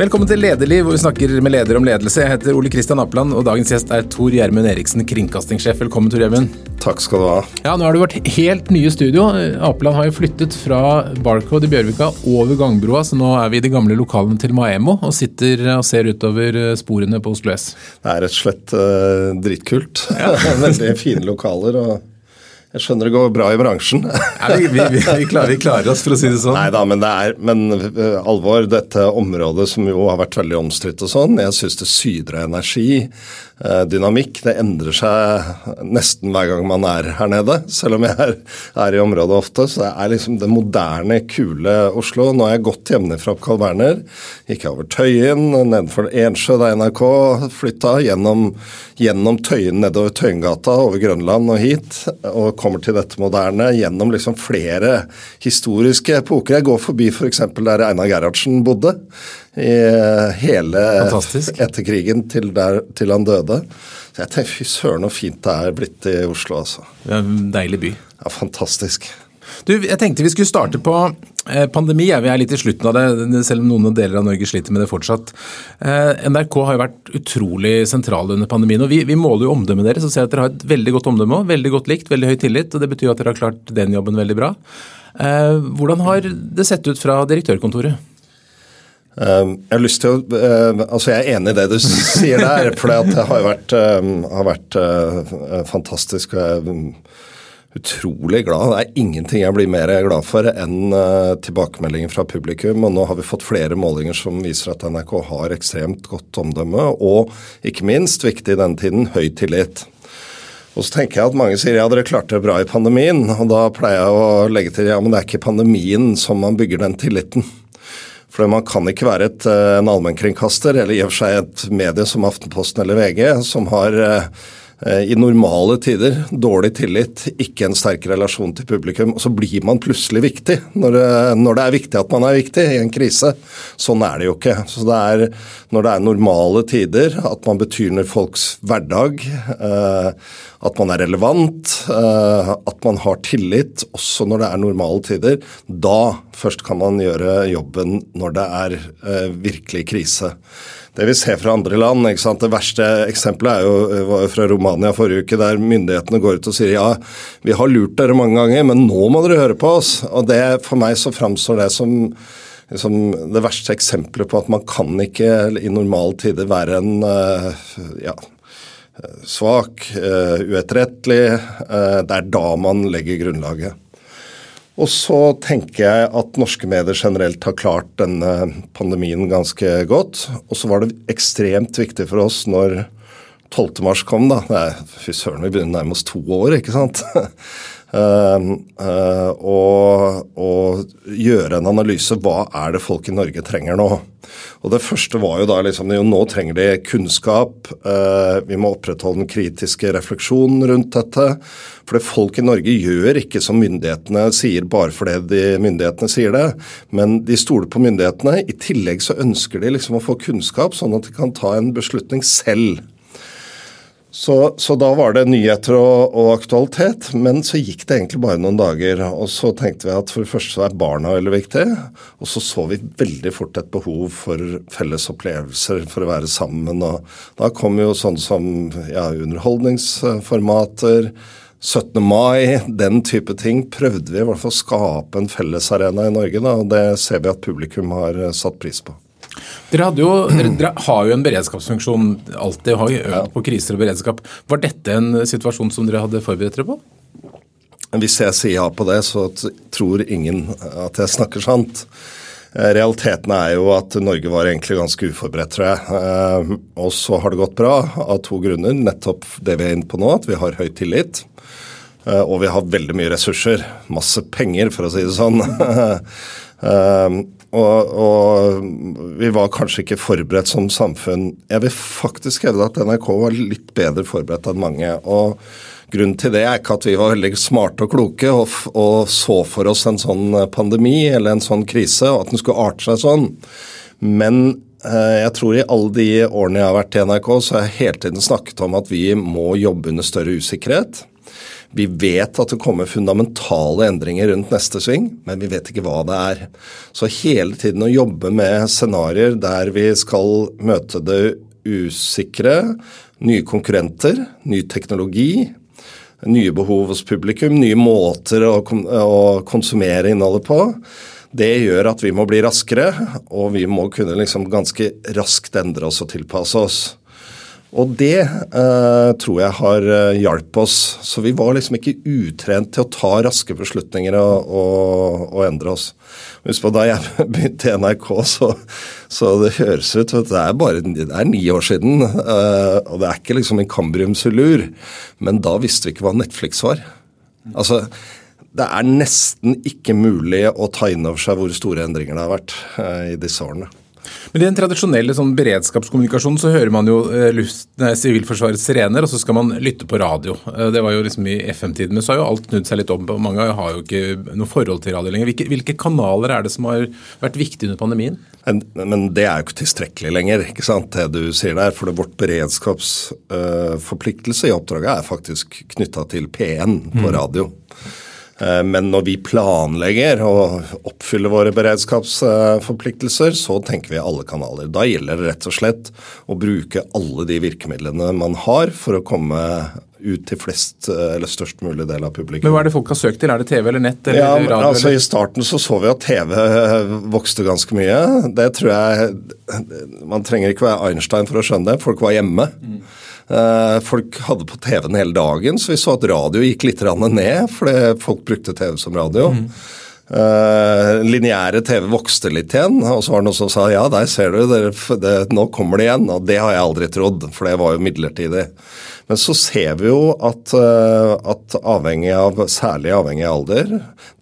Velkommen til Lederliv, hvor vi snakker med ledere om ledelse. Jeg heter Ole Kristian Apland, og dagens gjest er Tor Gjermund Eriksen, kringkastingssjef. Velkommen, Tor Gjermund. Takk skal du ha. Ja, Nå har det vært helt nye studio. Apeland har jo flyttet fra Barcode i Bjørvika over gangbroa, så nå er vi i de gamle lokalene til Maemo og sitter og ser utover sporene på Oslo S. Det er rett og slett uh, dritkult. Ja. Veldig fine lokaler. og jeg skjønner det går bra i bransjen. Nei, vi, vi, vi, klarer, vi, klarer, oss, for å si det sånn. Nei da, men det er men, uh, alvor. Dette området som jo har vært veldig omstridt og sånn, jeg syns det syder av energi. Uh, dynamikk. Det endrer seg nesten hver gang man er her nede, selv om jeg er, er i området ofte. Så det er liksom det moderne, kule Oslo. Nå har jeg gått hjemmefra på Carl Berner. Gikk over Tøyen, nedenfor Ensjø, der NRK flytta, gjennom, gjennom Tøyen, nedover Tøyengata, over Grønland og hit. og kommer til dette moderne gjennom liksom flere historiske epoker. Jeg går forbi f.eks. For der Einar Gerhardsen bodde i hele Fantastisk. etter krigen til, der, til han døde. Så jeg tenker fy søren så fint det er blitt i Oslo, altså. Det er en deilig by. Ja, fantastisk. Du, jeg tenkte vi skulle starte på eh, pandemi. Vi er litt i slutten av det, selv om noen deler av Norge sliter med det fortsatt. Eh, NRK har jo vært utrolig sentrale under pandemien. og Vi, vi måler jo omdømmet deres og ser at dere har et veldig godt omdømme. Veldig godt likt, veldig høy tillit. og Det betyr at dere har klart den jobben veldig bra. Eh, hvordan har det sett ut fra direktørkontoret? Jeg har lyst til å, altså jeg er enig i det du sier der, for det har vært, har vært fantastisk. Utrolig glad. Det er ingenting jeg blir mer glad for enn tilbakemeldinger fra publikum. og Nå har vi fått flere målinger som viser at NRK har ekstremt godt omdømme, og ikke minst, viktig i denne tiden, høy tillit. Og så tenker jeg at Mange sier ja, dere klarte det bra i pandemien. og Da pleier jeg å legge til ja, men det er ikke pandemien som man bygger den tilliten. For man kan ikke være et, en allmennkringkaster, eller i og for seg et medie som Aftenposten eller VG, som har i normale tider dårlig tillit, ikke en sterk relasjon til publikum. Og så blir man plutselig viktig når det, når det, er viktig at man er viktig i en krise. Sånn er det jo ikke. Så det er når det er normale tider, at man betyr folks hverdag, at man er relevant, at man har tillit, også når det er normale tider. Da først kan man gjøre jobben når det er virkelig krise det vi ser fra andre land. Det verste eksempelet jo, var jo fra Romania forrige uke, der myndighetene går ut og sier ja, vi har lurt dere mange ganger, men nå må dere høre på oss. Og det, For meg så framstår det som liksom, det verste eksempelet på at man kan ikke i normale tider være en ja, svak, uetterrettelig. Det er da man legger grunnlaget. Og så tenker jeg at norske medier generelt har klart denne pandemien ganske godt. Og så var det ekstremt viktig for oss når 12. mars kom, da. Fy søren, vi begynner nærmest to år, ikke sant. Uh, uh, og, og, gjøre en analyse. Hva er det folk i Norge trenger nå? Og Det første var jo da liksom, jo nå trenger de kunnskap. Uh, vi må opprettholde den kritiske refleksjonen rundt dette. For folk i Norge gjør ikke som myndighetene sier bare fordi de myndighetene sier det. Men de stoler på myndighetene. I tillegg så ønsker de liksom å få kunnskap, sånn at de kan ta en beslutning selv. Så, så, da var det nyheter og, og, aktualitet, men så gikk det egentlig bare noen dager. Og så tenkte vi at for det første så er barna veldig viktig, og så så vi veldig fort et behov for felles opplevelser, for å være sammen. Og da kom jo sånn som ja, underholdningsformater. 17. mai, den type ting prøvde vi i hvert fall å skape en fellesarena i Norge. Da, og Det ser vi at publikum har satt pris på. Dere, jo, dere, har jo en beredskapsfunksjon, alltid har øvd på kriser og beredskap. Var dette en situasjon som dere hadde forberedt dere på? Hvis jeg sier ja på det, så tror ingen at jeg snakker sant. Eh, realiteten er jo at Norge var egentlig ganske uforberedt, tror jeg. Eh, og så har det gått bra av to grunner. Nettopp det vi er inne på nå, at vi har høy tillit. Eh, og vi har veldig mye ressurser. Masse penger, for å si det sånn. Og, og, vi var kanskje ikke forberedt som samfunn. Jeg vil faktisk hevde at NRK var litt bedre forberedt enn mange. og Grunnen til det er ikke at vi var veldig smarte og kloke og, og så for oss en sånn pandemi eller en sånn krise, og at den skulle arte seg sånn. Men eh, jeg tror i alle de årene jeg har vært i NRK, så har jeg hele tiden snakket om at vi må jobbe under større usikkerhet. Vi vet at det kommer fundamentale endringer rundt neste sving, men vi vet ikke hva det er. Så hele tiden å jobbe med scenarioer der vi skal møte det usikre, nye konkurrenter, ny teknologi, nye behov hos publikum, nye måter å, konsumere innholdet på. Det gjør at vi må bli raskere, og vi må kunne liksom ganske raskt endre oss og tilpasse oss. Og det eh, tror jeg har eh, hjalp oss. Så vi var liksom ikke utrent til å ta raske beslutninger og, og, og endre oss. Husk på da jeg begynte i NRK, så, så det høres ut at det er bare det er ni år siden. Eh, og det er ikke liksom en kambriumsulur. Men da visste vi ikke hva Netflix var. Altså, det er nesten ikke mulig å ta inn over seg hvor store endringer det har vært eh, i disse årene. Men I den tradisjonelle sånn beredskapskommunikasjonen så hører man jo eh, Sivilforsvarets sirener, og så skal man lytte på radio. Eh, det var jo liksom I FM-tiden, men så har jo alt snudd seg litt om. og Mange har jo ikke noe forhold til radio lenger. Hvilke, hvilke kanaler er det som har vært viktige under pandemien? Men, men, det er jo ikke tilstrekkelig lenger, ikke sant, det du sier der. For det vårt beredskapsforpliktelse uh, i oppdraget er faktisk knytta til P1 på mm. radio. Mm. Eh, men når vi planlegger å oppfylle våre beredskapsforpliktelser, så tenker vi alle kanaler. Da gjelder det rett og slett å bruke alle de virkemidlene man har for å komme ut til flest eller størst mulig del av publikum. Men Hva er det folk har søkt til? Er det TV eller nett? Eller ja, radio, altså eller? I starten så så vi at TV vokste ganske mye. Det tror jeg Man trenger ikke være Einstein for å skjønne det. Folk var hjemme. Mm. Eh, folk hadde på TV-en hele dagen, så vi så at radio gikk litt ned fordi folk brukte TV som radio. Mm. Uh, Lineære TV vokste litt igjen, og så var det noen som sa ja, der ser du, det, det, nå kommer det igjen. Og det har jeg aldri trodd, for det var jo midlertidig. Men så ser vi jo at, uh, at avhengig av, særlig avhengig av alder,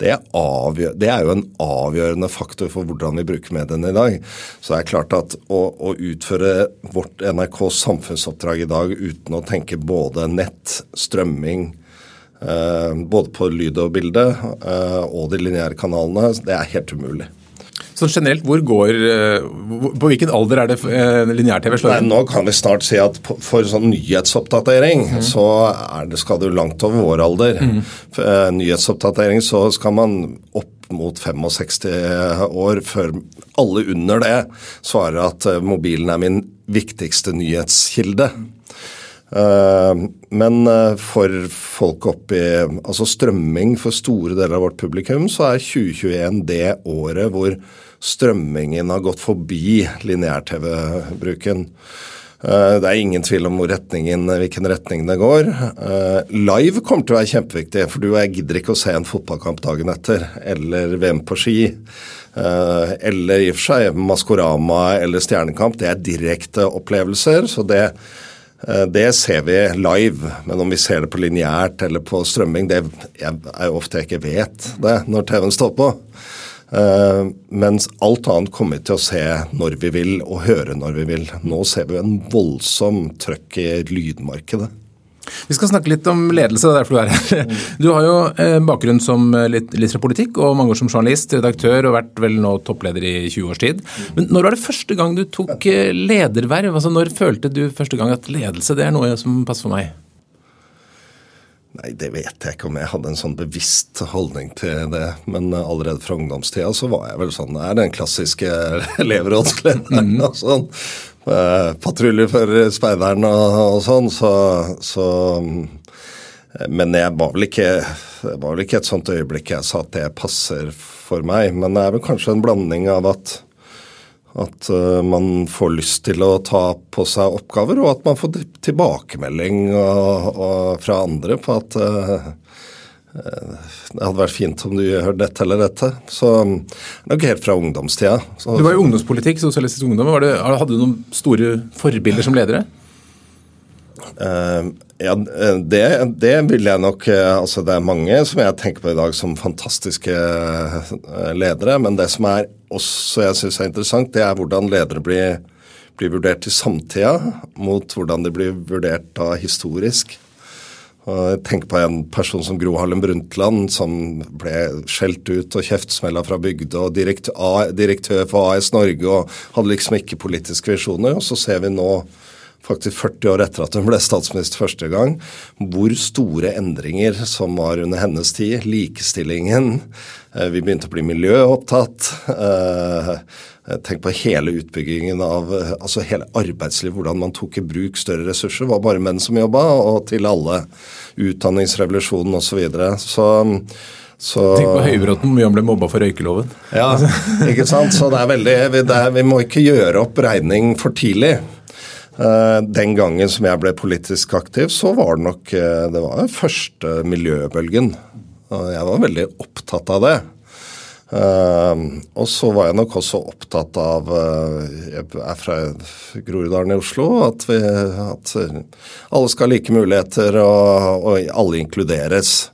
det er, avgjør, det er, jo en avgjørende faktor for hvordan vi bruker mediene i dag. Så det er klart at å, å utføre vårt NRKs samfunnsoppdrag i dag uten å tenke både nett, strømming, både på lyd og bilde eh, og de lineære kanalene. Det er helt umulig. Så generelt, hvor går, eh, På hvilken alder er det lineær-TV slår inn? Nå kan vi snart si at for sånn nyhetsoppdatering mm. så det, skal du langt over vår alder. Mm. For, nyhetsoppdatering så skal man opp mot 65 år før alle under det svarer at mobilen er min viktigste nyhetskilde. Eh, men eh, for folk oppi Altså strømming for store deler av vårt publikum, så er 2021 det året hvor strømmingen har gått forbi lineær-TV-bruken. Eh, det er ingen tvil om retningen, hvilken retning det går. Live kommer til å være kjempeviktig, for du og jeg gidder ikke å se en fotballkamp dagen etter, eller VM på ski. Eller i og for seg Maskorama eller Stjernekamp. Det er direkte opplevelser. så det Eh, det ser vi live, men om vi ser det på lineært eller på strømming, det er ofte jeg ikke vet det når TV-en står på. Uh, mens alt annet kommer vi til å se når vi vil og høre når vi vil. Nå ser vi en voldsom trøkk i lydmarkedet. Vi skal snakke litt om ledelse, det er derfor du er her. Du har jo eh, bakgrunn som eh, litt, fra politikk og mange år som journalist, redaktør og vært vel nå toppleder i 20 års tid. Men når var det første gang du tok eh, lederverv? Altså Når følte du første gang at ledelse det er noe som passer for meg? Nei, det vet jeg ikke om jeg hadde en sånn bevisst holdning til det. Men allerede fra ungdomstida så var jeg vel sånn er den klassiske elevrådslederen. Mm. og sånn. Eh, patrulje for speideren og, og sånn, så, så, Men jeg var, ikke, det var vel ikke et sånt øyeblikk jeg sa at det passer for meg. Men det er vel kanskje en blanding av at, at uh, man får lyst til å ta på seg oppgaver, og at man får tilbakemelding og, og fra andre på at det hadde vært fint om du gjør dette eller dette. Så nok helt fra ungdomstida. Så, du var i ungdomspolitikk, Sosialistisk Ungdom. Det, hadde du noen store forbilder som ledere? Uh, ja, det, det, vil jeg nok Altså det er mange som jeg tenker på i dag som fantastiske ledere. Men det som er også jeg syns er interessant, det er hvordan ledere blir, blir vurdert i samtida mot hvordan de blir vurdert da historisk. Og Tenk på en person som Gro Harlem Brundtland, som ble skjelt ut og kjeftsmella fra bygda, og direktør for AS Norge og hadde liksom ikke politiske visjoner. Og så ser vi nå faktisk 40 år etter at hun ble statsminister første gang, hvor store endringer som var under hennes tid. Likestillingen. Eh, vi begynte å bli miljøopptatt. Eh, tenk på hele utbyggingen av altså hele arbeidslivet, hvordan man tok i bruk større ressurser. Det var bare menn som jobba, og til alle. Utdanningsrevolusjonen osv. Så, videre. så så, Tenk på Høybråten, mye han ble mobba for røykeloven. Ja, ikke sant. Så det er veldig, det er, vi må ikke gjøre opp regning for tidlig. Uh, den gangen som jeg ble politisk aktiv, så var det nok uh, det var den første miljøbølgen. Jeg var veldig opptatt av det. Uh, og så var jeg nok også opptatt av Jeg er fra Groruddalen i Oslo. At, vi, at alle skal ha like muligheter, og, og alle inkluderes.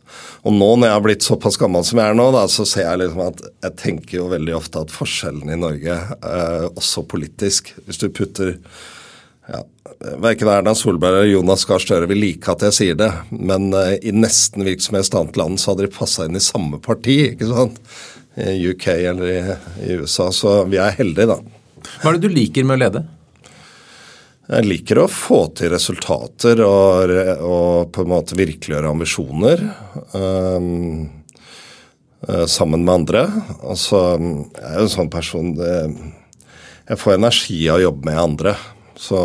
Og nå når jeg har blitt såpass gammel som jeg er nå, da, så ser jeg liksom at jeg tenker jo veldig ofte at forskjellene i Norge, eh, også politisk Hvis du putter ja, Verken Erna Solberg eller Jonas Gahr Støre vil like at jeg sier det, men eh, i nesten hvilket som helst annet land så hadde de passa inn i samme parti, ikke sant? I UK eller i, i USA. Så vi er heldige, da. Hva er det du liker med å lede? Jeg liker å få til resultater og, og på en måte virkeliggjøre ambisjoner um, sammen med andre. Altså, jeg er jo en sånn person det, Jeg får energi av å jobbe med andre. Så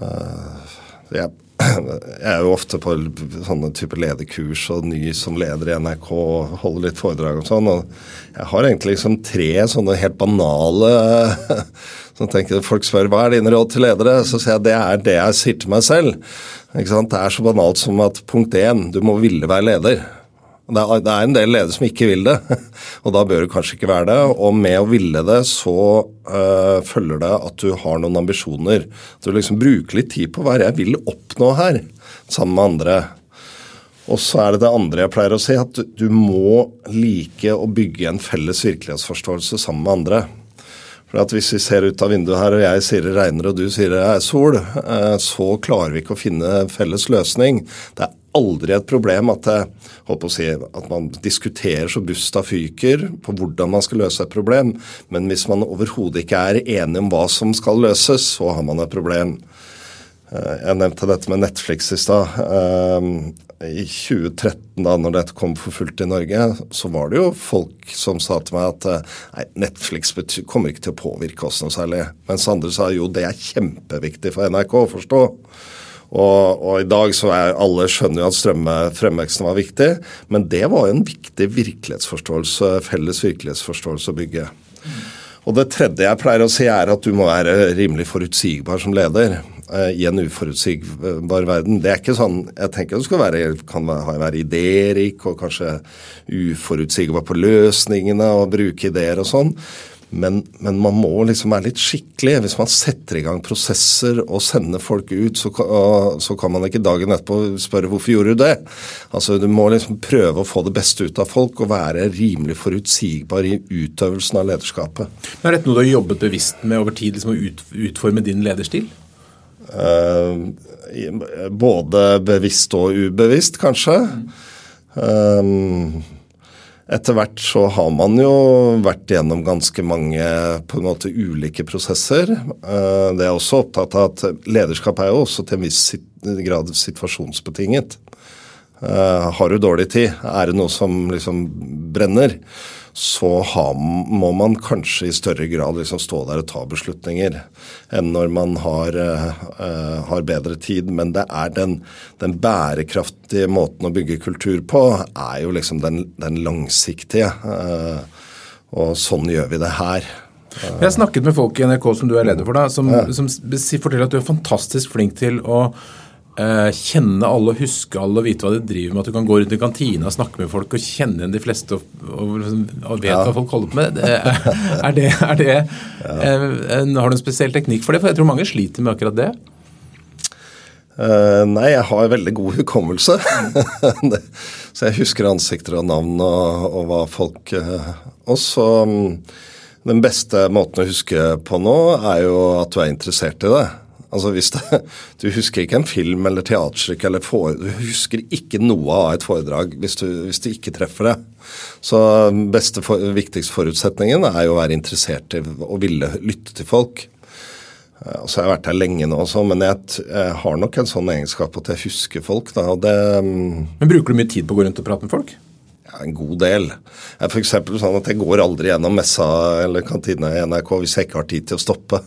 uh, jeg, jeg er jo ofte på sånne type lederkurs og ny som leder i NRK og holder litt foredrag og sånn. og Jeg har egentlig liksom tre sånne helt banale Så tenker Folk spør hva er dine råd til ledere, så sier jeg det er det jeg sier til meg selv. Det er så banalt som at punkt én, du må ville være leder. Det er, en del ledere som ikke vil det, og da bør du kanskje ikke være det. Og med å ville det, så øh, følger det at du har noen ambisjoner. At du liksom bruker litt tid på hva jeg vil oppnå her, sammen med andre. Og så er det det andre jeg pleier å si, at du, du må like å bygge en felles virkelighetsforståelse sammen med andre. For at Hvis vi ser ut av vinduet her, og jeg sier det regner og du sier det er sol, eh, så klarer vi ikke å finne felles løsning. Det er aldri et problem at, det, si, at man diskuterer så busta fyker på hvordan man skal løse et problem, men hvis man overhodet ikke er enig om hva som skal løses, så har man et problem. Eh, jeg nevnte dette med Netflix i stad. Eh, I 2013, da når dette kom for fullt i Norge, så var det jo folk som sa til meg at eh, nei, Netflix kommer ikke til å påvirke oss noe særlig. Mens andre sa jo det er kjempeviktig for NRK å forstå. Og, og, i dag så er alle skjønner jo at strømfremveksten var viktig, men det var jo en viktig virkelighetsforståelse, felles virkelighetsforståelse å bygge. Og det tredje jeg pleier å si, er at du må være rimelig forutsigbar som leder. Eh, i en uforutsigbar verden. Det er ikke sånn Jeg tenker du skal være, kan være idérik og kanskje uforutsigbar på løsningene og bruke ideer og sånn. Men, men, man må liksom være litt skikkelig. Hvis man setter i gang prosesser og sender folk ut, så, så kan man ikke dagen etterpå spørre hvorfor gjorde du det. Altså Du må liksom prøve å få det beste ut av folk og være rimelig forutsigbar i utøvelsen av lederskapet. Men Er dette noe du har jobbet bevisst med over tid, liksom å utforme din lederstil? Uh, både bevisst og ubevisst, kanskje. Mm. Etter hvert så har man jo vært gjennom ganske mange på en måte ulike prosesser. Eh, det er også opptatt av at lederskap er jo også til en viss grad situasjonsbetinget. Har du dårlig tid, er det noe som liksom brenner, så har, må man kanskje i større grad liksom stå der og ta beslutninger enn når man har, uh, har bedre tid. Men det er den, den, bærekraftige måten å bygge kultur på, er jo liksom den, den langsiktige. Uh, og sånn gjør vi det her. Jeg har snakket med folk i NRK som du er leder for, da, som, ja. som forteller at du er fantastisk flink til å kjenne alle, huske alle og vite hva de driver med. At du kan gå rundt i kantina og snakke med folk og kjenne igjen de fleste og, og, og vet ja. hva folk holder på med. Det, er det, er det ja. uh, Har du en spesiell teknikk for det? For jeg tror mange sliter med akkurat det. Uh, nei, jeg har veldig god hukommelse. så jeg husker ansikter og navn og, og hva folk Og så um, Den beste måten å huske på nå, er jo at du er interessert i det. Altså hvis det, Du husker ikke en film eller teaterstykke eller for, Du husker ikke noe av et foredrag hvis du, hvis du ikke treffer det. Så beste for, viktigste forutsetningen er jo å være interessert i og ville lytte til folk. Og så har jeg vært her lenge nå også, men jeg, jeg, har nok en sånn egenskap at jeg husker folk. Da, det, men Bruker du mye tid på å gå rundt og prate med folk? Ja, En god del. Jeg for sånn at jeg går aldri gjennom messa eller kantina i NRK hvis jeg ikke har tid til å stoppe.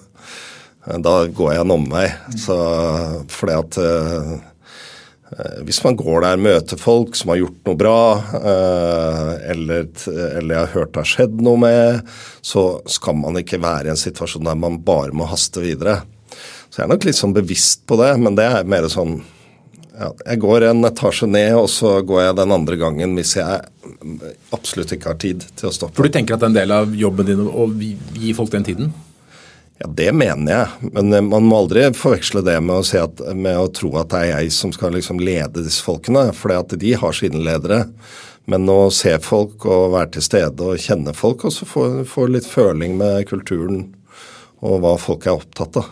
Da går jeg en omvei. Fordi at uh, hvis man går der, møter folk som har gjort noe bra, eller, eller, jeg har hørt det har skjedd noe med, så skal man ikke være i en situasjon der man bare må haste videre. Så jeg er nok litt sånn bevisst på det, men det er mer sånn ja, jeg går en etasje ned, og så går jeg den andre gangen hvis jeg absolutt ikke har tid til å stoppe. For du tenker at det er en del av jobben din å gi folk den tiden? Ja, Det mener jeg, men eh, man må aldri forveksle det med å, si at, med å tro at det er jeg som skal liksom lede disse folkene, for de har sine ledere. Men å se folk og være til stede og kjenne folk, og så få, få litt føling med kulturen og hva folk er opptatt av.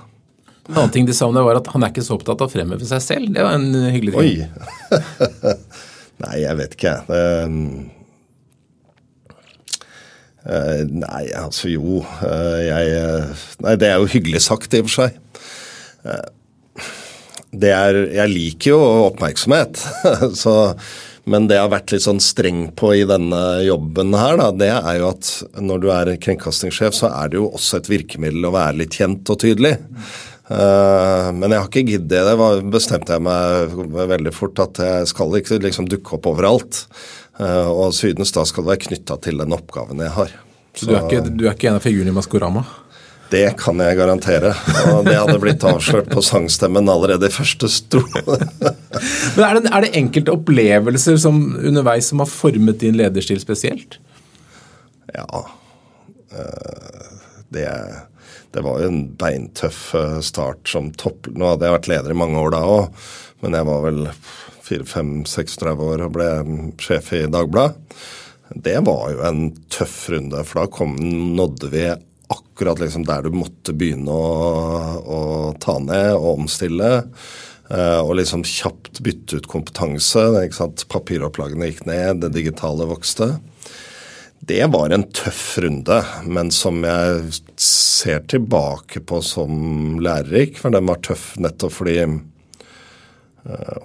En annen ting de sa om det var at han er ikke så opptatt av å fremheve seg selv. Det var en hyggelig ting. Oi. nei, jeg vet ikke. Det, uh, nei, altså jo. Uh, jeg Nei, det er jo hyggelig sagt, i og for seg. Det er Jeg liker jo oppmerksomhet, så men det jeg har vært litt sånn streng på i denne jobben her, da, det er jo at når du er kringkastingssjef, så er det jo også et virkemiddel å være litt kjent og tydelig. Men jeg har ikke giddet det. Det bestemte jeg meg veldig fort at jeg skal ikke liksom dukke opp overalt. Uh, og sydens da skal det være knytta til den oppgaven jeg har. Så, Så du, er ikke, du, er ikke, en av figurene i Maskorama? Det kan jeg garantere. Og det hadde blitt avslørt på sangstemmen allerede i første stol. Men er det, er det, enkelte opplevelser som, underveis som har formet din lederstil spesielt? Ja. Uh, det det var jo en beintøff eh, start som topp... Nå hadde jeg vært leder i mange år da òg, men jeg var vel 4-5-36 år og ble sjef i Dagbladet. Det var jo en tøff runde, for da kom, nådde vi akkurat liksom der du måtte begynne å, å ta ned og omstille. Uh, og liksom kjapt bytte ut kompetanse. Papiropplagene gikk ned, det digitale vokste. Det var en tøff runde, men som jeg ser tilbake på som lærerik. For den var tøff nettopp fordi eh,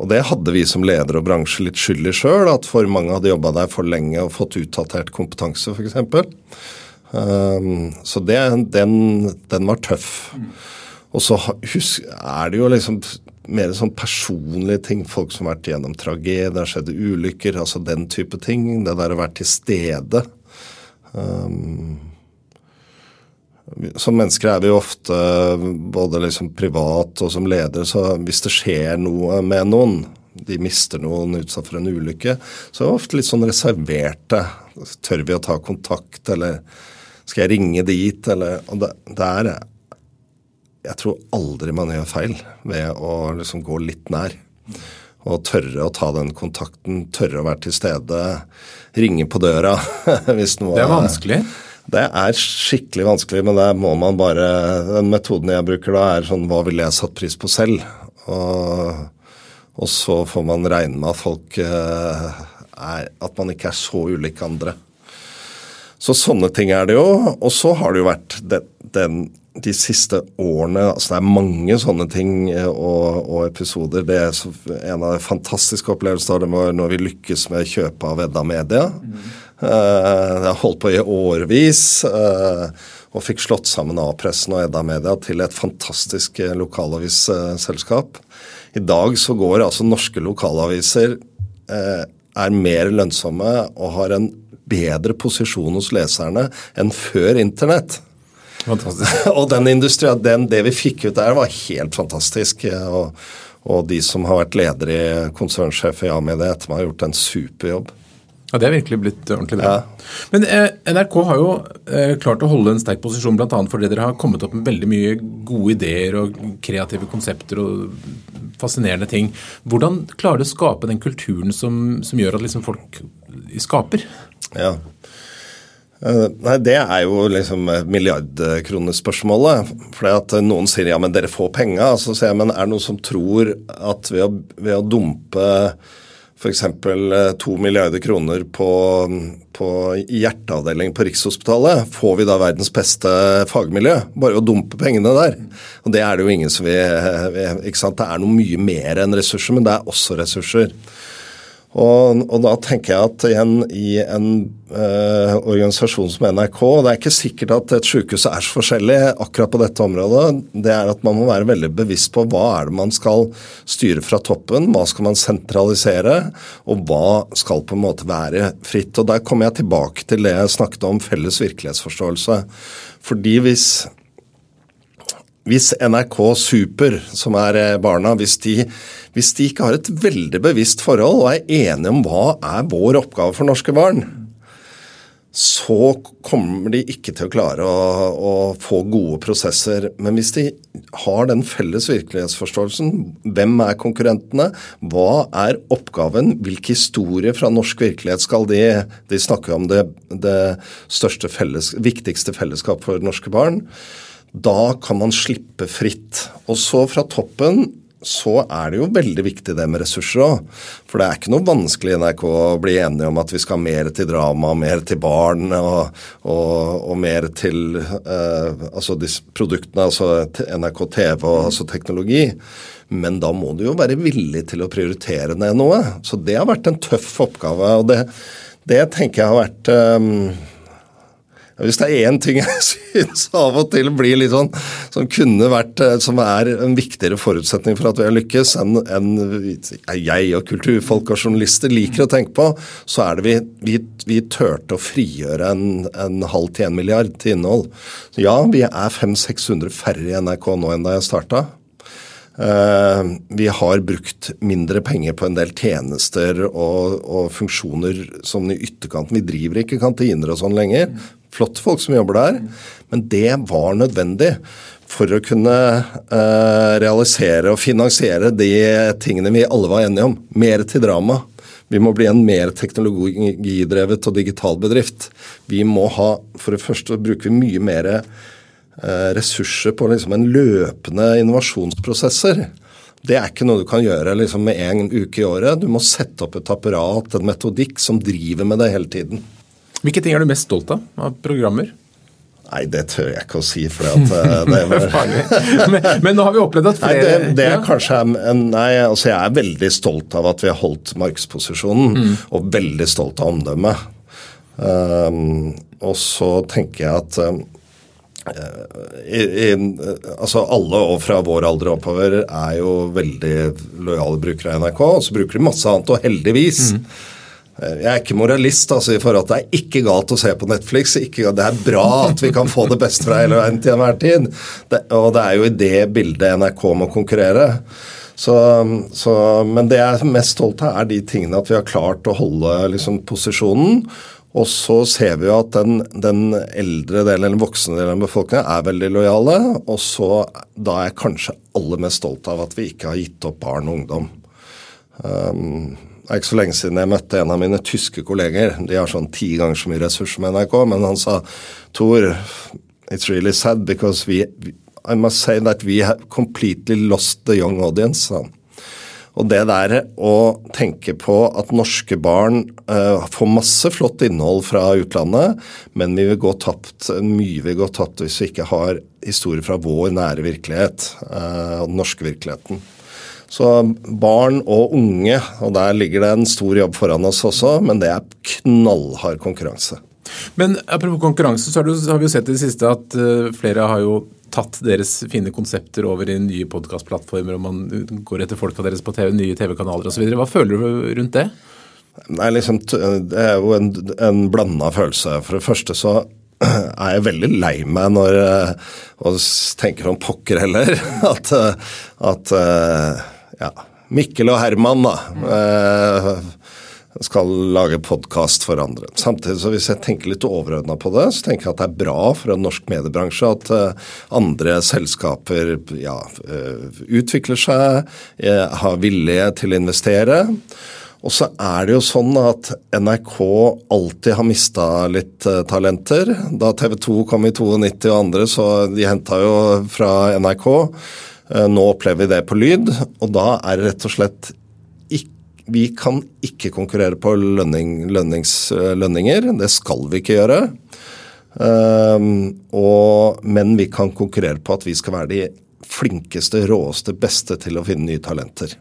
Og det hadde vi som leder og bransje litt skyld i sjøl, at for mange hadde jobba der for lenge og fått utdatert kompetanse, f.eks. Um, så det, den, den, var tøff. Og så husk, er det jo liksom mer sånn personlige ting. Folk som har vært gjennom tragedier, skjedde skjedd ulykker, altså den type ting. Det der å være til stede. Um, som mennesker er vi ofte både liksom privat og som ledere, så hvis det skjer noe med noen, de mister noen utsatt for en ulykke, så er vi ofte litt sånn reserverte. Tør vi å ta kontakt, eller skal jeg ringe dit, eller Og det, er Jeg tror aldri man gjør feil ved å liksom gå litt nær. Og tørre å ta den kontakten, tørre å være til stede, ringe på døra hvis noe Det er vanskelig? Det er skikkelig vanskelig, men det må man bare Den metoden jeg bruker da, er sånn Hva ville jeg satt pris på selv? Og, og så får man regne med at folk eh, er At man ikke er så ulik andre. Så sånne ting er det jo. Og så har det jo vært den, den de siste årene altså Det er mange sånne ting eh, og, og episoder. Det er En av de fantastiske opplevelsene det var når vi lykkes med kjøpet av Edda Media. Mm. Uh, det har holdt på i årevis. Uh, og fikk slått sammen A-pressen og Edda Media til et fantastisk lokalavisselskap. I dag så går altså norske lokalaviser er mer lønnsomme og har en bedre posisjon hos leserne enn før internett. Fantastisk. og den industrien, den, det vi fikk ut der, var helt fantastisk. Og, og de som har vært leder i konsernsjef i Amedia etter meg, har gjort en superjobb. Ja, Det er virkelig blitt ordentlig bra. Ja. Men eh, NRK har jo eh, klart å holde en sterk posisjon bl.a. fordi dere har kommet opp med veldig mye gode ideer og kreative konsepter og fascinerende ting. Hvordan klarer du å skape den kulturen som, som gjør at liksom folk skaper? Ja, Eh, nei, Det er jo liksom milliardkronespørsmålet. For at noen sier ja, men dere får penga. Så sier jeg men er det noen som tror at ved å, ved å dumpe f.eks. to milliarder kroner på, på hjerteavdeling på Rikshospitalet, får vi da verdens beste fagmiljø? Bare å dumpe pengene der. Og det er det jo ingen som vil ikke sant? Det er noe mye mer enn ressurser, men det er også ressurser. Og, og, da tenker jeg at igjen i en eh, organisasjon som NRK Det er ikke sikkert at et sykehus er så forskjellig akkurat på dette området. Det er at man må være veldig bevisst på hva er det man skal styre fra toppen. Hva skal man sentralisere, og hva skal på en måte være fritt. Og Der kommer jeg tilbake til det jeg snakket om felles virkelighetsforståelse. Fordi hvis hvis NRK Super, som er eh, barna, hvis de, hvis de, ikke har et veldig bevisst forhold og er enige om hva er vår oppgave for norske barn, så kommer de ikke til å klare å, å få gode prosesser. Men hvis de har den felles virkelighetsforståelsen, hvem er konkurrentene, hva er oppgaven, hvilke historier fra norsk virkelighet skal de De snakker om det, det største felles, viktigste fellesskap for norske barn. Da kan man slippe fritt. Og så fra toppen så er det jo veldig viktig det med ressurser òg. For det er ikke noe vanskelig i NRK å bli enige om at vi skal mer til drama, mer til barn og, og, og mer til eh, altså disse produktene, altså NRK TV og altså teknologi. Men da må du jo være villig til å prioritere ned noe. Så det har vært en tøff oppgave. og det, det tenker jeg har vært eh, hvis det er én ting jeg syns av og til blir litt sånn som kunne vært eh, som er en viktigere forutsetning for at vi har lykkes, enn en jeg og kulturfolk og journalister liker å tenke på, så er det vi, vi, vi turte å frigjøre en, en halv til en milliard til innhold. Ja, vi er 500-600 færre i NRK nå enn da jeg starta. Uh, vi har brukt mindre penger på en del tjenester og, og, funksjoner som i ytterkanten. Vi driver ikke kantiner og sånn lenger. Flotte folk som jobber der. Men det var nødvendig for å kunne uh, realisere og finansiere de tingene vi alle var enige om. Mer til drama. Vi må bli en mer teknologidrevet og digital bedrift. Vi må ha, For det første bruker vi mye mer uh, ressurser på liksom en løpende innovasjonsprosesser. Det er ikke noe du kan gjøre liksom med en uke i året. Du må sette opp et apparat, en metodikk, som driver med det hele tiden. Hvilke ting er du mest stolt av av programmer? Nei, det tør jeg ikke å si. for at, uh, det var... men, men, nå har vi opplevd at flere Nei, det, det er kanskje en, Nei, altså jeg er veldig stolt av at vi har holdt markedsposisjonen, mm. og veldig stolt av omdømmet. Um, og så tenker jeg at um, i, i, altså Alle og fra vår alder oppover er jo veldig lojale brukere av NRK. Og så bruker de masse annet, og heldigvis. Mm. Jeg er ikke moralist altså, i forhold til at det er ikke galt å se på Netflix. Ikke, det er bra at vi kan få det beste fra hele veien til enhver tid. Det, og det er jo i det bildet NRK må konkurrere. Så, så, men det jeg er mest stolt av, er de tingene at vi har klart å holde liksom, posisjonen. Og så ser vi jo at den, den eldre delen, eller voksne delen av befolkningen er veldig lojale. Og så da er jeg kanskje aller mest stolt av at vi ikke har gitt opp barn og ungdom. Um, det er ikke så lenge siden jeg møtte en av mine tyske kolleger. De har sånn ti ganger så mye ressurser som NRK, men han sa Tor, it's really sad because we, I must say that we have completely lost the young audience. sa Og det der å tenke på at norske barn uh, får masse flott innhold fra utlandet, men vi vil gå tapt, mye vil gå tapt hvis vi ikke har historier fra vår nære virkelighet, uh, den norske virkeligheten. Så barn og unge, og der ligger det en stor jobb foran oss også, men det er knallhard konkurranse. Men apropos konkurranse, så har vi jo sett i det siste at eh, flere har jo tatt deres fine konsepter over i nye podkastplattformer, og man går etter folka deres på TV, nye TV-kanaler osv. Hva føler du rundt det? Nei, liksom, Det er jo en, en blanda følelse. For det første så er jeg veldig lei meg når eh, Og tenker om pokker heller. At, eh, at ja, Mikkel og Herman da, eh, skal lage podkast for andre. Samtidig så hvis jeg tenker litt overordna på det, så tenker jeg at det er bra for en norsk mediebransje at eh, andre selskaper ja, eh, utvikler seg, har vilje til å investere. Og så er det jo sånn at NRK alltid har mista litt talenter. Da TV 2 kom i 92 og andre, så de henta jo fra NRK. Eh, nå opplever vi det på lyd, og da er det rett og slett ikke vi kan ikke konkurrere på lønning, lønnings, lønninger. Det skal vi ikke gjøre. Um, og, men vi kan konkurrere på at vi skal være de flinkeste, råeste, beste til å finne nye talenter.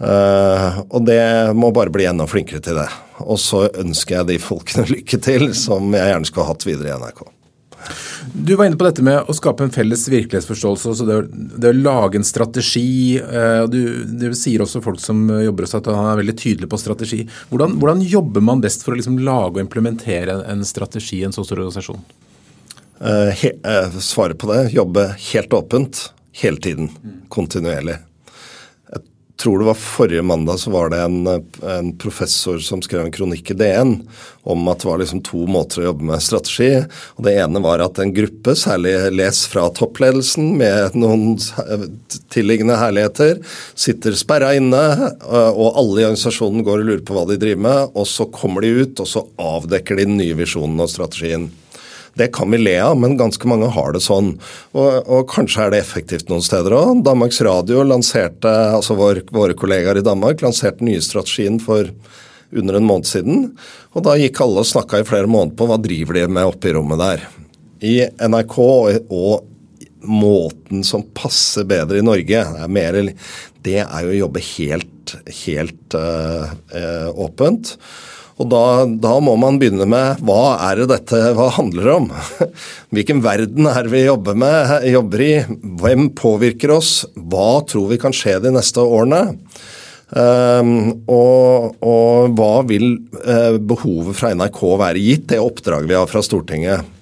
Uh, og det må bare bli enda flinkere til det. Og så ønsker jeg de folkene lykke til, som jeg gjerne skulle hatt videre i NRK. Du var inne på dette med å skape en felles virkelighetsforståelse. altså Det, det å lage en strategi. Uh, du, du, sier også folk som jobber hos at han er veldig tydelig på strategi. Hvordan, hvordan jobber man best for å liksom lage og implementere en strategi i en så stor organisasjon? Eh, he, svaret på det jobbe helt åpent hele tiden. Kontinuerlig tror det var forrige mandag så var det en, en, professor som skrev en kronikk i DN om at det var liksom to måter å jobbe med strategi. og Det ene var at en gruppe, særlig les fra toppledelsen med noen tilliggende herligheter, sitter sperra inne, og alle i organisasjonen går og lurer på hva de driver med. Og så kommer de ut, og så avdekker de den nye visjonen og strategien. Det kan vi le av, men ganske mange har det sånn. Og, og kanskje er det effektivt noen steder òg. Danmarks Radio lanserte, altså vår, våre kollegaer i Danmark lanserte nye strategien for under en måned siden. Og da gikk alle og snakka i flere måneder på hva driver de med oppe i rommet der. I NRK og måten som passer bedre i Norge, er mer, det er jo å jobbe helt, helt øh, øh, åpent. Og da, da, må man begynne med hva er det dette hva handler om? Hvilken verden er det vi jobber, med, jobber i? Hvem påvirker oss? Hva tror vi kan skje de neste årene? Um, og, og, hva vil uh, behovet fra NRK være, gitt det oppdraget vi har fra Stortinget?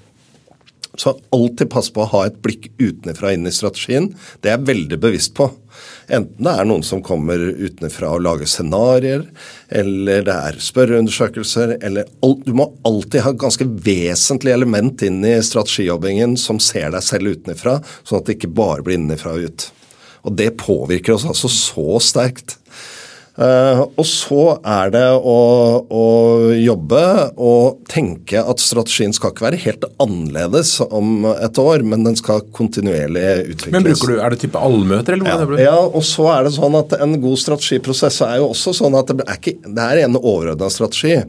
Så alltid pass på å ha et blikk utenfra inn i strategien. Det er jeg veldig bevisst på. Enten det er noen som kommer utenfra og lager scenarioer, eller det er spørreundersøkelser, eller alt, Du må alltid ha et ganske vesentlig element inn i strategijobbingen som ser deg selv utenfra, sånn at det ikke bare blir innenfra og ut. Og det påvirker oss altså så sterkt. Uh, og så er det å, å, jobbe og tenke at strategien skal ikke være helt annerledes om et år, men den skal kontinuerlig utvikles. Men bruker du, Er det type allmøter? eller hvordan ja, ja, og så er det sånn at en god strategiprosess er jo også sånn at det er, ikke, det er en overordna strategi,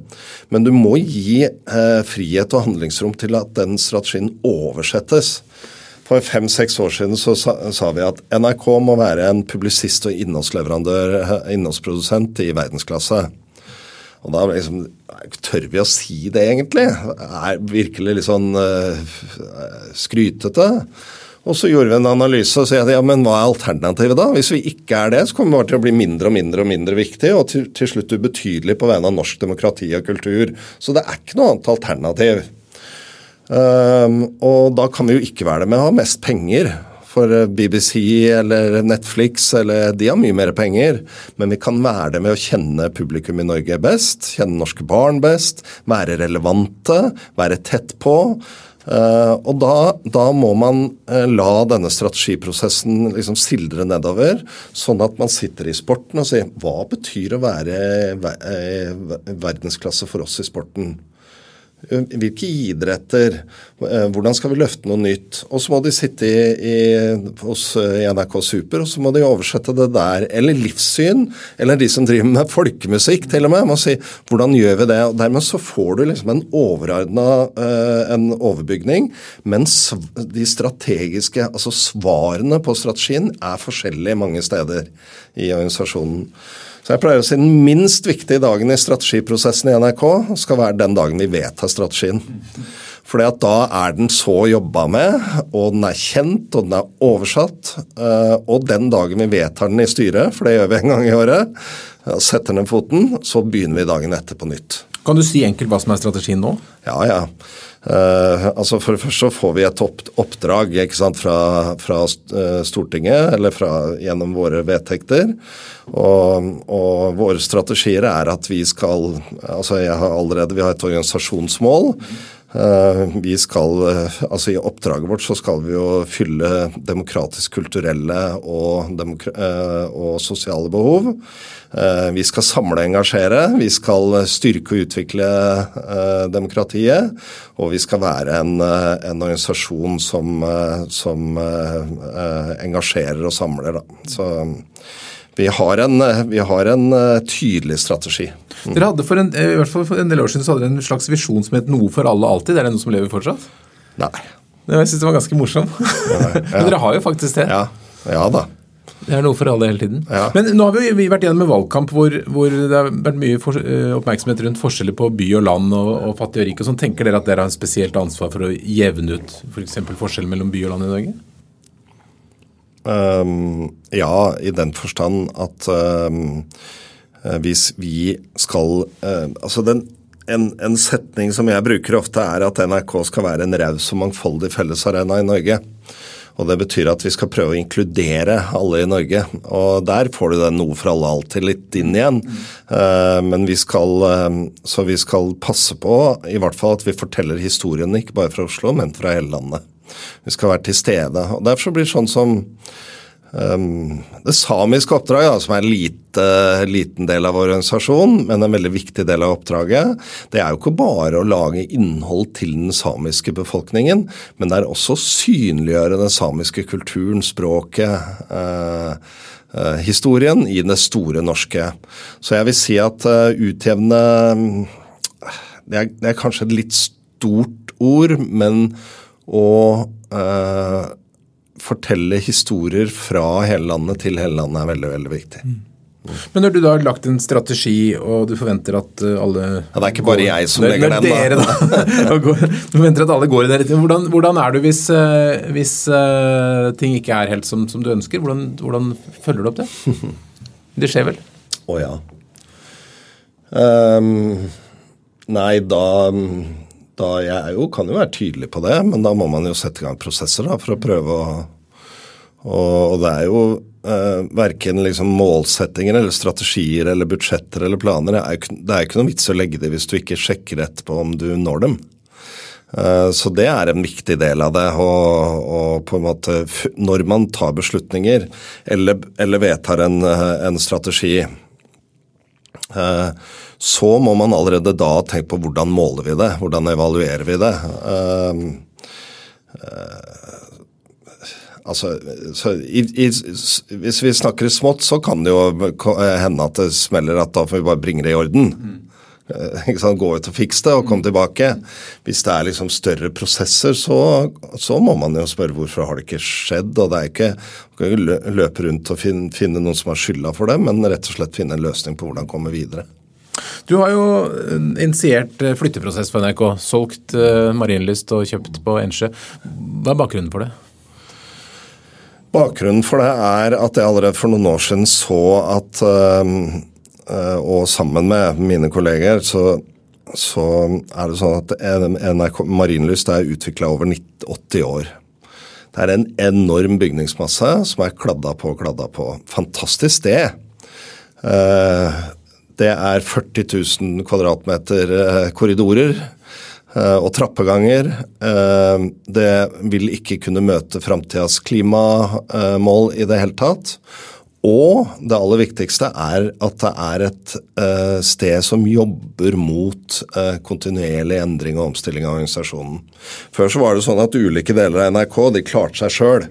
men du må gi eh, frihet og handlingsrom til at den strategien oversettes. For fem-seks år siden så sa, sa, vi at NRK må være en publisist og innholdsleverandør, innholdsprodusent i verdensklasse. Og da liksom, Tør vi å si det, egentlig? Er virkelig litt sånn uh, skrytete? Og så gjorde vi en analyse og sa ja, men hva er alternativet da? Hvis vi ikke er det, så kommer vi bare til å bli mindre og mindre og mindre viktig, og til, til slutt ubetydelig på vegne av norsk demokrati og kultur. Så det er ikke noe annet alternativ. Um, og da kan vi jo ikke være det med å ha mest penger. For eh, BBC eller Netflix eller de har mye mer penger. Men vi kan være det med å kjenne publikum i Norge best, kjenne norske barn best, være relevante, være tett på. Uh, og da, da, må man uh, la denne strategiprosessen liksom sildre nedover, sånn at man sitter i sporten og sier hva betyr å være verdensklasse for oss i sporten? Hvilke idretter? Eh, hvordan skal vi løfte noe nytt? Og så må de sitte i, i, hos eh, NRK Super og så må de oversette det der. Eller livssyn. Eller de som driver med folkemusikk, til og med. Må si hvordan gjør vi det? Og Dermed så får du liksom en overordna uh, en overbygning. Mens de strategiske, altså svarene på strategien, er forskjellige mange steder i organisasjonen. Så jeg pleier å si den minst viktige dagen i strategiprosessen i NRK skal være den dagen vi vedtar strategien. Fordi at da er den så jobba med, og den er kjent, og den er oversatt. Eh, og den dagen vi vedtar den i styret, for det gjør vi en gang i året, setter ned foten, så begynner vi dagen etter på nytt. Kan du si enkelt hva som er strategien nå? Ja, ja. Uh, altså For det første så får vi et oppdrag oppdrag sant, fra, fra, eh, Stortinget, eller fra, gjennom våre vedtekter. Og, og, våre strategier er at vi skal altså jeg har allerede, Vi har et organisasjonsmål. Uh, vi skal, uh, altså I oppdraget vårt så skal vi jo fylle demokratisk-kulturelle og, demokra og sosiale behov. Eh, vi skal samle og engasjere, vi skal styrke og utvikle eh, demokratiet. Og vi skal være en, eh, en organisasjon som, som, engasjerer og samler. Da. Så vi har en, vi har en tydelig strategi. Mm. Dere hadde for en, i hvert fall for en del år siden så hadde dere en slags visjon som het 'Noe for alle alltid'. Er det noe som lever fortsatt? Nei. Jeg syns det var ganske morsom. Ja, ja. Men dere har jo faktisk det. Ja, ja da. Det er noe for alle hele tiden. Ja. Men nå har vi vært gjennom en valgkamp hvor, hvor det har vært mye for, oppmerksomhet rundt forskjeller på by og land og, og fattig og rik. og sånn. Tenker dere at dere har en spesielt ansvar for å jevne ut f.eks. For forskjellen mellom by og land i Norge? Um, ja, i den forstand at um, hvis vi skal uh, Altså den en, en, setning som jeg bruker ofte, er at NRK skal være en raus og mangfoldig fellesarena i Norge. Og Det betyr at vi skal prøve å inkludere alle i Norge. Og Der får du den noe for alle alltid litt inn igjen. Mm. Men vi skal, eh, så vi skal passe på i hvert fall at vi forteller historien ikke bare fra Oslo, men fra hele landet. Vi skal være til stede. Og Derfor blir det sånn som Um, det samiske oppdraget, som er en lite, liten del av organisasjonen, men en veldig viktig del av oppdraget, det er jo ikke bare å lage innhold til den samiske befolkningen, men det er også å synliggjøre den samiske kulturen, språket, uh, historien i det store norske. Så jeg vil si at uh, utjevne det er, det er, kanskje et litt stort ord, men å fortelle historier fra hele landet til hele landet er veldig, veldig viktig. Mm. Men når du da har lagt en strategi, og du forventer at uh, alle ja, Det er ikke bare jeg som legger den, dere, da. du forventer at alle går i det retningen. Hvordan, hvordan er du hvis, uh, hvis uh, ting ikke er helt som, som du ønsker? Hvordan, hvordan, følger du opp det? Det skjer vel? Å oh, ja. Um, nei, da da Jeg jo, kan jo være tydelig på det, men da må man jo sette i gang prosesser da, for å prøve å Og, og det er jo eh, verken liksom målsettinger eller strategier eller budsjetter eller planer. Det er jo ikke, ikke noe vits å legge det hvis du ikke sjekker etterpå om du når dem. Eh, så det er en viktig del av det. Og, og på en måte når man tar beslutninger eller, eller vedtar en, en strategi eh, så må man allerede da tenke på hvordan måler vi det, hvordan evaluerer vi det. Uh, uh, altså, i, i, Hvis vi snakker smått, så kan det jo hende at det smeller at da får vi bare bringe det i orden. Mm. Gå ut og fikse det og komme tilbake. Hvis det er liksom større prosesser, så, så, må man jo spørre hvorfor har det ikke skjedd. og det er ikke, Man kan jo løpe rundt og finne, finne noen som har skylda for det, men rett og slett finne en løsning på hvordan komme videre. Du har jo eh, initiert eh, flytteprosess for NRK. Solgt uh, Marienlyst og kjøpt på Ensjø. Hva er bakgrunnen for det? Bakgrunnen for det er at jeg allerede for noen år siden så at Og sammen med mine kolleger så, så er det sånn at NRK Marienlyst er utvikla over 80 år. Det er en enorm bygningsmasse som er kladda på og kladda på. Fantastisk sted. Det er 40 000 kvadratmeter eh, korridorer eh, og trappeganger. Eh, det vil ikke kunne møte framtidas klimamål i det hele tatt. Og det aller viktigste er at det er et sted som jobber mot kontinuerlig endring og omstilling av organisasjonen. Før så var det sånn at ulike deler av NRK de klarte seg sjøl.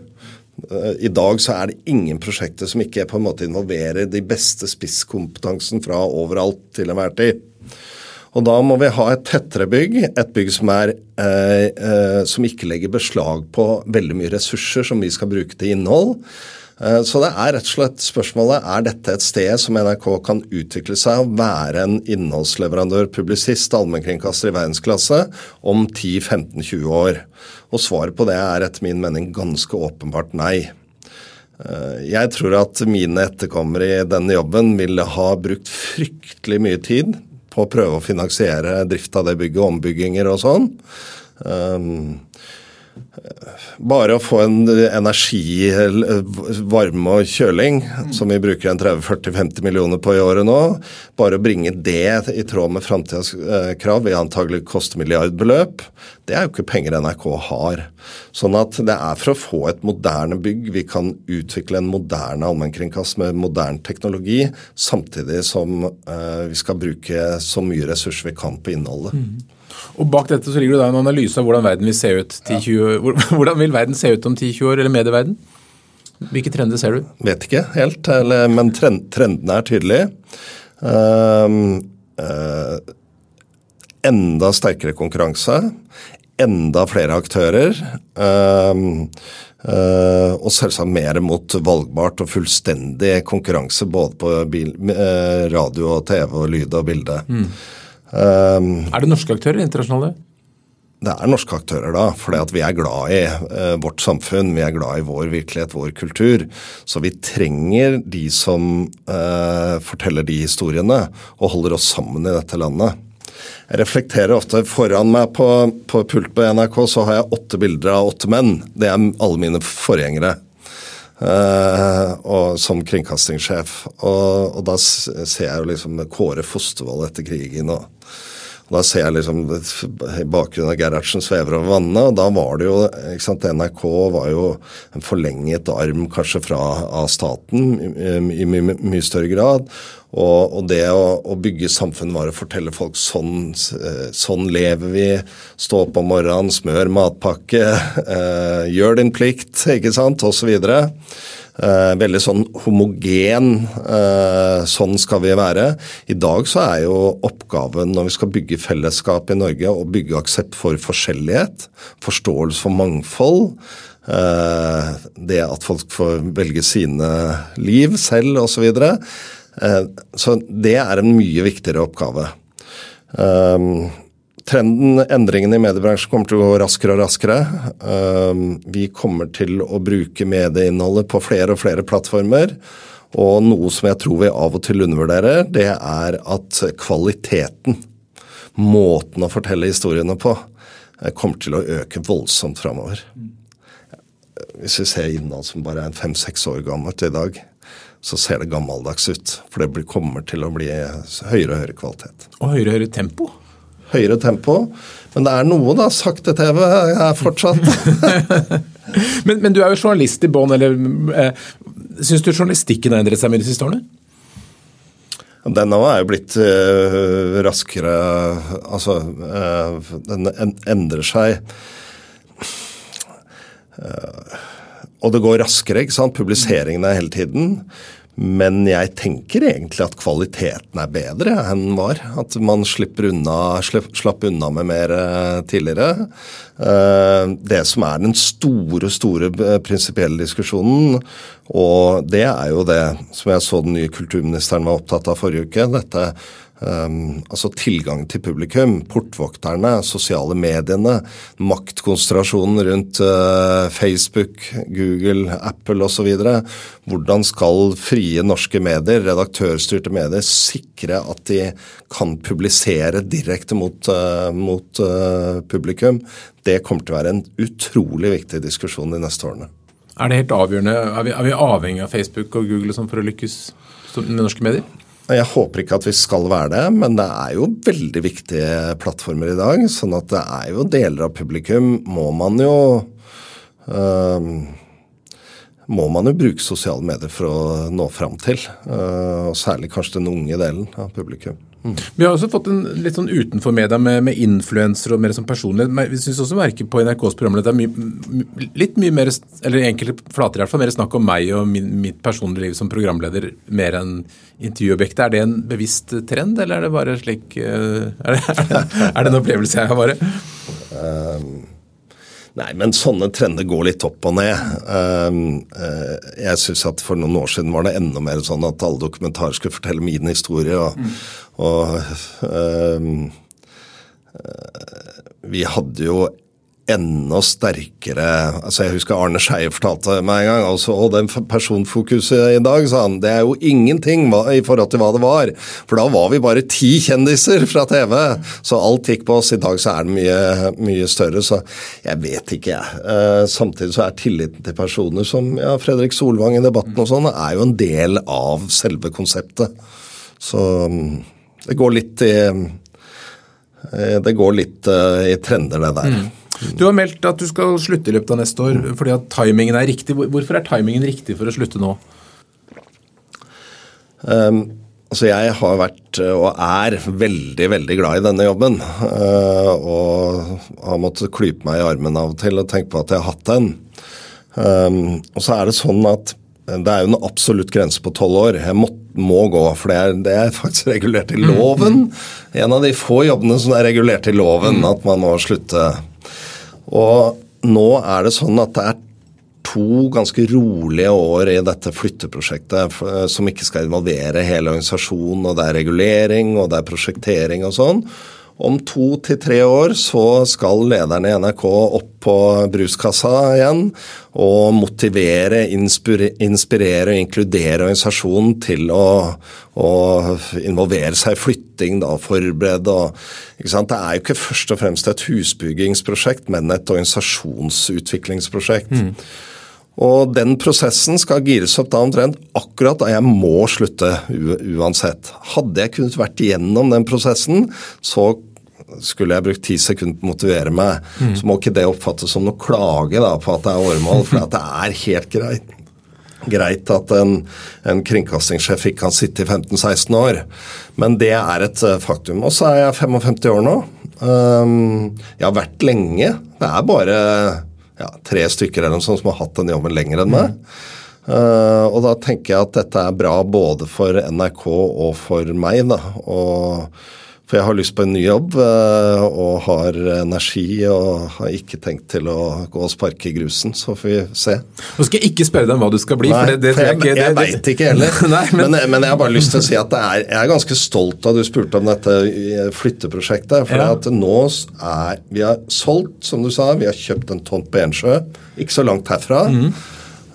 Eh, I dag så er det ingen prosjekter som ikke på en måte involverer de beste spisskompetansen fra overalt til enhver tid. Og da må vi ha et tettere bygg, et bygg som, er, eh, eh, som ikke legger beslag på veldig mye ressurser som vi skal bruke til innhold. Eh, så det er rett og slett spørsmålet er dette et sted som NRK kan utvikle seg og være en innholdsleverandør, publisist, allmennkringkaster i verdensklasse om 10-15-20 år. Og svaret på det er etter min mening ganske åpenbart nei. Eh, jeg tror at mine etterkommere i denne jobben ville ha brukt fryktelig mye tid på å prøve å finansiere drift av det bygget, ombygginger og sånn. Bare å få en energi, varme og kjøling, som vi bruker en 30-40-50 millioner på i året nå, bare å bringe det i tråd med framtidas eh, krav vil antagelig koste milliardbeløp. Det er jo ikke penger NRK har. Sånn at det er for å få et moderne bygg vi kan utvikle en moderne allmennkringkast med moderne teknologi, samtidig som uh, vi skal bruke så mye ressurser vi kan på innholdet. Mm. Og Bak dette så ligger det da en analyse av hvordan verden vil se ut 10, 20, hvordan vil verden se ut om 10-20 år, eller medieverden? Hvilke trender ser du? Vet ikke helt, eller, men trend, trendene er tydelige. Uh, uh, enda sterkere konkurranse. Enda flere aktører. Uh, og selvsagt mer mot valgbart og fullstendig konkurranse både på bil, radio, og TV, og lyd og bilde. Mm. Er det norske aktører internasjonale? det er norske aktører da, fordi vi er glad i uh, vårt samfunn, vi er glad i vår virkelighet, vår kultur. Så vi trenger de som uh, forteller de historiene og holder oss sammen i dette landet. Jeg reflekterer ofte foran meg på, på pult på NRK, så har jeg åtte bilder av åtte menn. Det er alle mine forgjengere. Uh, og som kringkastingssjef. Og, og, da ser jeg jo liksom Kåre Fostervoll etter krigen og da ser jeg liksom bakgrunnen av Gerhardsen svever over vannet. og Da var det jo ikke sant, NRK var jo en forlenget arm kanskje fra av staten i, i mye, my, større grad. Og, og det å, å, bygge samfunn var å fortelle folk sånn, sånn lever vi. Stå opp om morgenen, smør matpakke, eh, gjør din plikt, ikke sant, osv. Eh, veldig sånn homogen. Eh, sånn skal vi være. I dag så er jo oppgaven når vi skal bygge fellesskap i Norge, å bygge aksept for forskjellighet, forståelse for mangfold. Eh, det at folk får velge sine liv selv osv. Så, videre. eh, så det er en mye viktigere oppgave. Eh, Trenden, endringene i mediebransjen kommer til å gå raskere og raskere. Ehm, vi kommer til å bruke medieinnholdet på flere og flere plattformer. Og noe som jeg tror vi av og til undervurderer, det er at kvaliteten, måten å fortelle historiene på, eh, kommer til å øke voldsomt framover. Hvis vi ser innhold som bare er fem-seks år gammelt i dag, så ser det gammeldags ut. For det kommer til å bli høyere og høyere kvalitet. Og høyere og høyere tempo? Høyere tempo. Men det er noe, da. Sakte-TV er fortsatt. men, men, du er jo journalist i bånn, eller eh, syns du journalistikken har endret seg mye de siste årene? Den er jo blitt uh, raskere Altså, uh, den endrer seg. Uh, og det går raskere, ikke sant. Publiseringen er hele tiden. Men jeg tenker egentlig at kvaliteten er bedre enn den var. At man unna, slapp unna med mer eh, tidligere. Eh, det som er den store, store prinsipielle diskusjonen, og det er jo det som jeg så den nye kulturministeren var opptatt av forrige uke. dette Um, altså tilgang til publikum, portvokterne, sosiale mediene, maktkonsentrasjonen rundt uh, Facebook, Google, Apple osv. Hvordan skal frie norske medier, redaktørstyrte medier, sikre at de kan publisere direkte mot, uh, mot uh, publikum? Det kommer til å være en utrolig viktig diskusjon de neste årene. Er det helt avgjørende, er vi, er vi avhengig av Facebook og Google sånn for å lykkes med norske medier? Jeg håper ikke at vi skal være det, men det er jo veldig viktige plattformer i dag. Sånn at det er jo deler av publikum må man jo øh, må man jo bruke sosiale medier for å nå fram til. Øh, og særlig kanskje den unge delen av publikum. Mm. Vi har også fått en litt sånn utenfor media med, med influensere og mer som personlighet. Vi syns også merker på NRKs programmer at det er my, litt mye mer, eller enkelte flater i hvert fall, mer snakk om meg og min, mitt personlige liv som programleder mer enn intervjuobjektet. Er det en bevisst trend, eller er det bare slik uh, er, det, er, det, er, det, en opplevelse jeg har bare? Um Nei, men sånne trender går litt opp og ned. Ehm, eh, jeg syns at for noen år siden var det enda mer sånn at alle dokumentarer skulle fortelle min historie. Og, mm. og um, vi hadde jo enda sterkere altså Jeg husker Arne Skeie fortalte meg en gang altså, og den personfokuset i dag, sa han, det er jo ingenting i forhold til hva det var. For da var vi bare ti kjendiser fra TV, så alt gikk på oss. I dag så er det mye, mye større, så jeg vet ikke, jeg. Uh, samtidig så er tilliten til personer som ja, Fredrik Solvang i debatten og sånn, er jo en del av selve konseptet. Så det går litt i eh, det går litt uh, i trender, det der. Mm. Du har meldt at du skal slutte i løpet av neste år fordi at timingen er riktig. Hvorfor er timingen riktig for å slutte nå? Um, altså jeg har vært og er veldig, veldig glad i denne jobben. Uh, og har måttet klype meg i armen av og til og tenke på at jeg har hatt den. Um, og så er det sånn at det er jo en absolutt grense på tolv år. Jeg må, må gå, for det er, det er, faktisk regulert i loven. En av de få jobbene som er regulert i loven, at man må slutte. Og nå er det sånn at det er to ganske rolige år i dette flytteprosjektet som ikke skal involvere hele organisasjonen, og det er regulering og det er prosjektering og sånn. Om to til tre år så skal lederne i NRK opp på bruskassa igjen og motivere, inspirere og inkludere organisasjonen til å, å involvere seg i flytting, da, forberede og Det er jo ikke først og fremst et husbyggingsprosjekt, men et organisasjonsutviklingsprosjekt. Mm. Og den prosessen skal gires opp da omtrent akkurat da jeg må slutte uansett. Hadde jeg kunnet vært igjennom den prosessen, så skulle jeg brukt ti sekunder på å motivere meg. Mm. Så må ikke det oppfattes som noe klage da, på at det er åremål, for det er helt greit. Greit at en, en kringkastingssjef ikke kan sitte i 15-16 år, men det er et eh, faktum. Og så er jeg 55 år nå. Um, jeg har vært lenge. Det er bare ja, tre stykker eller noe sånt som har hatt den jobben lenger enn meg. Uh, og da tenker jeg at dette er bra både for NRK og for meg. da, og for jeg har lyst på en ny jobb uh, og har energi og har ikke tenkt til å gå og sparke i grusen. Så får vi se. Nå skal jeg ikke spørre deg om hva du skal bli. Nei, for det, det, for jeg, jeg, jeg veit ikke heller. Nei, men, men, men, jeg har bare lyst til å si at er, jeg er ganske stolt av at du spurte om dette flytteprosjektet. For ja. at nå er vi har solgt, som du sa, vi har kjøpt en tomt på Ensjø, ikke så langt herfra. Mm.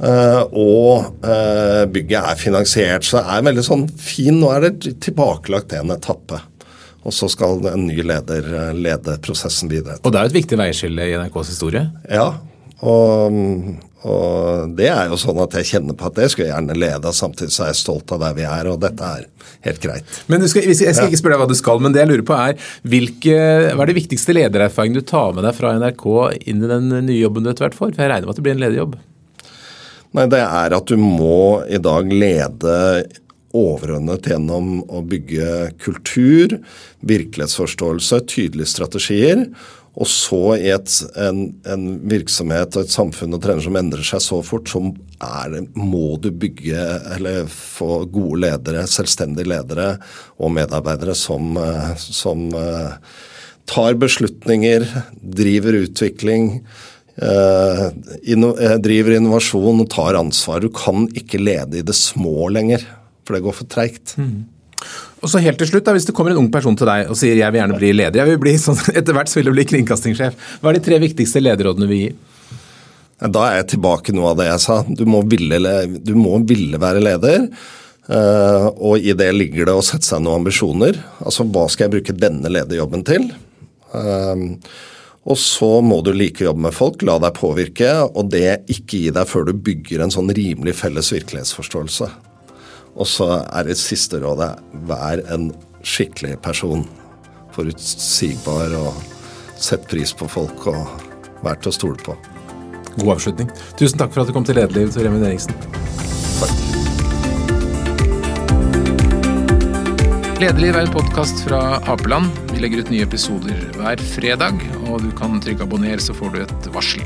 Uh, og uh, bygget er finansiert, så det er veldig sånn fin Nå er det tilbakelagt en etappe. Og så skal en ny leder eh, lede prosessen videre. Og det er jo et viktig veiskille i NRKs historie? Ja. Og, og, det er jo sånn at jeg kjenner på at det skulle jeg gjerne lede. Samtidig så er jeg stolt av der vi er, og dette er helt greit. Men skal, Jeg skal ikke spørre deg hva du skal, men det jeg lurer på er hvilke, hva er det viktigste ledererfaringen du tar med deg fra NRK inn i den nye jobben du etter hvert får? For jeg regner med at det blir en lederjobb? Nei, Det er at du må i dag lede overordnet gjennom å bygge kultur, virkelighetsforståelse, tydelige strategier. Og så i et, en, en, virksomhet og et samfunn og trener som endrer seg så fort, så er, må du bygge eller få gode ledere, selvstendige ledere og medarbeidere som, som tar beslutninger, driver utvikling. Eh, eh, driver innovasjon og tar ansvar. Du kan ikke lede i det små lenger. For det går for treigt. Mm. Og så helt til slutt, da, Hvis det kommer en ung person til deg og sier jeg vil gjerne bli leder, jeg vil bli sånn, etter hvert så vil jeg bli kringkastingssjef, hva er de tre viktigste lederrådene vi gir? Da er jeg tilbake noe av det jeg sa. Du må ville, du må ville være leder. Uh, og i det ligger det å sette seg noen ambisjoner. Altså hva skal jeg bruke denne lederjobben til? Uh, og så må du like jobb jobbe med folk, la deg påvirke, og det ikke gi deg før du bygger en sånn rimelig felles virkelighetsforståelse. Og så er det siste rådet vær en skikkelig person. Forutsigbar og sett pris på folk og vær til å stole på. God avslutning. Tusen takk for at du kom til Lederliv, Tor Emil Eriksen. Takk. Lederliv er en podkast fra Apeland. Vi legger ut nye episoder hver fredag, og du kan trykke abonner, så får du et varsel.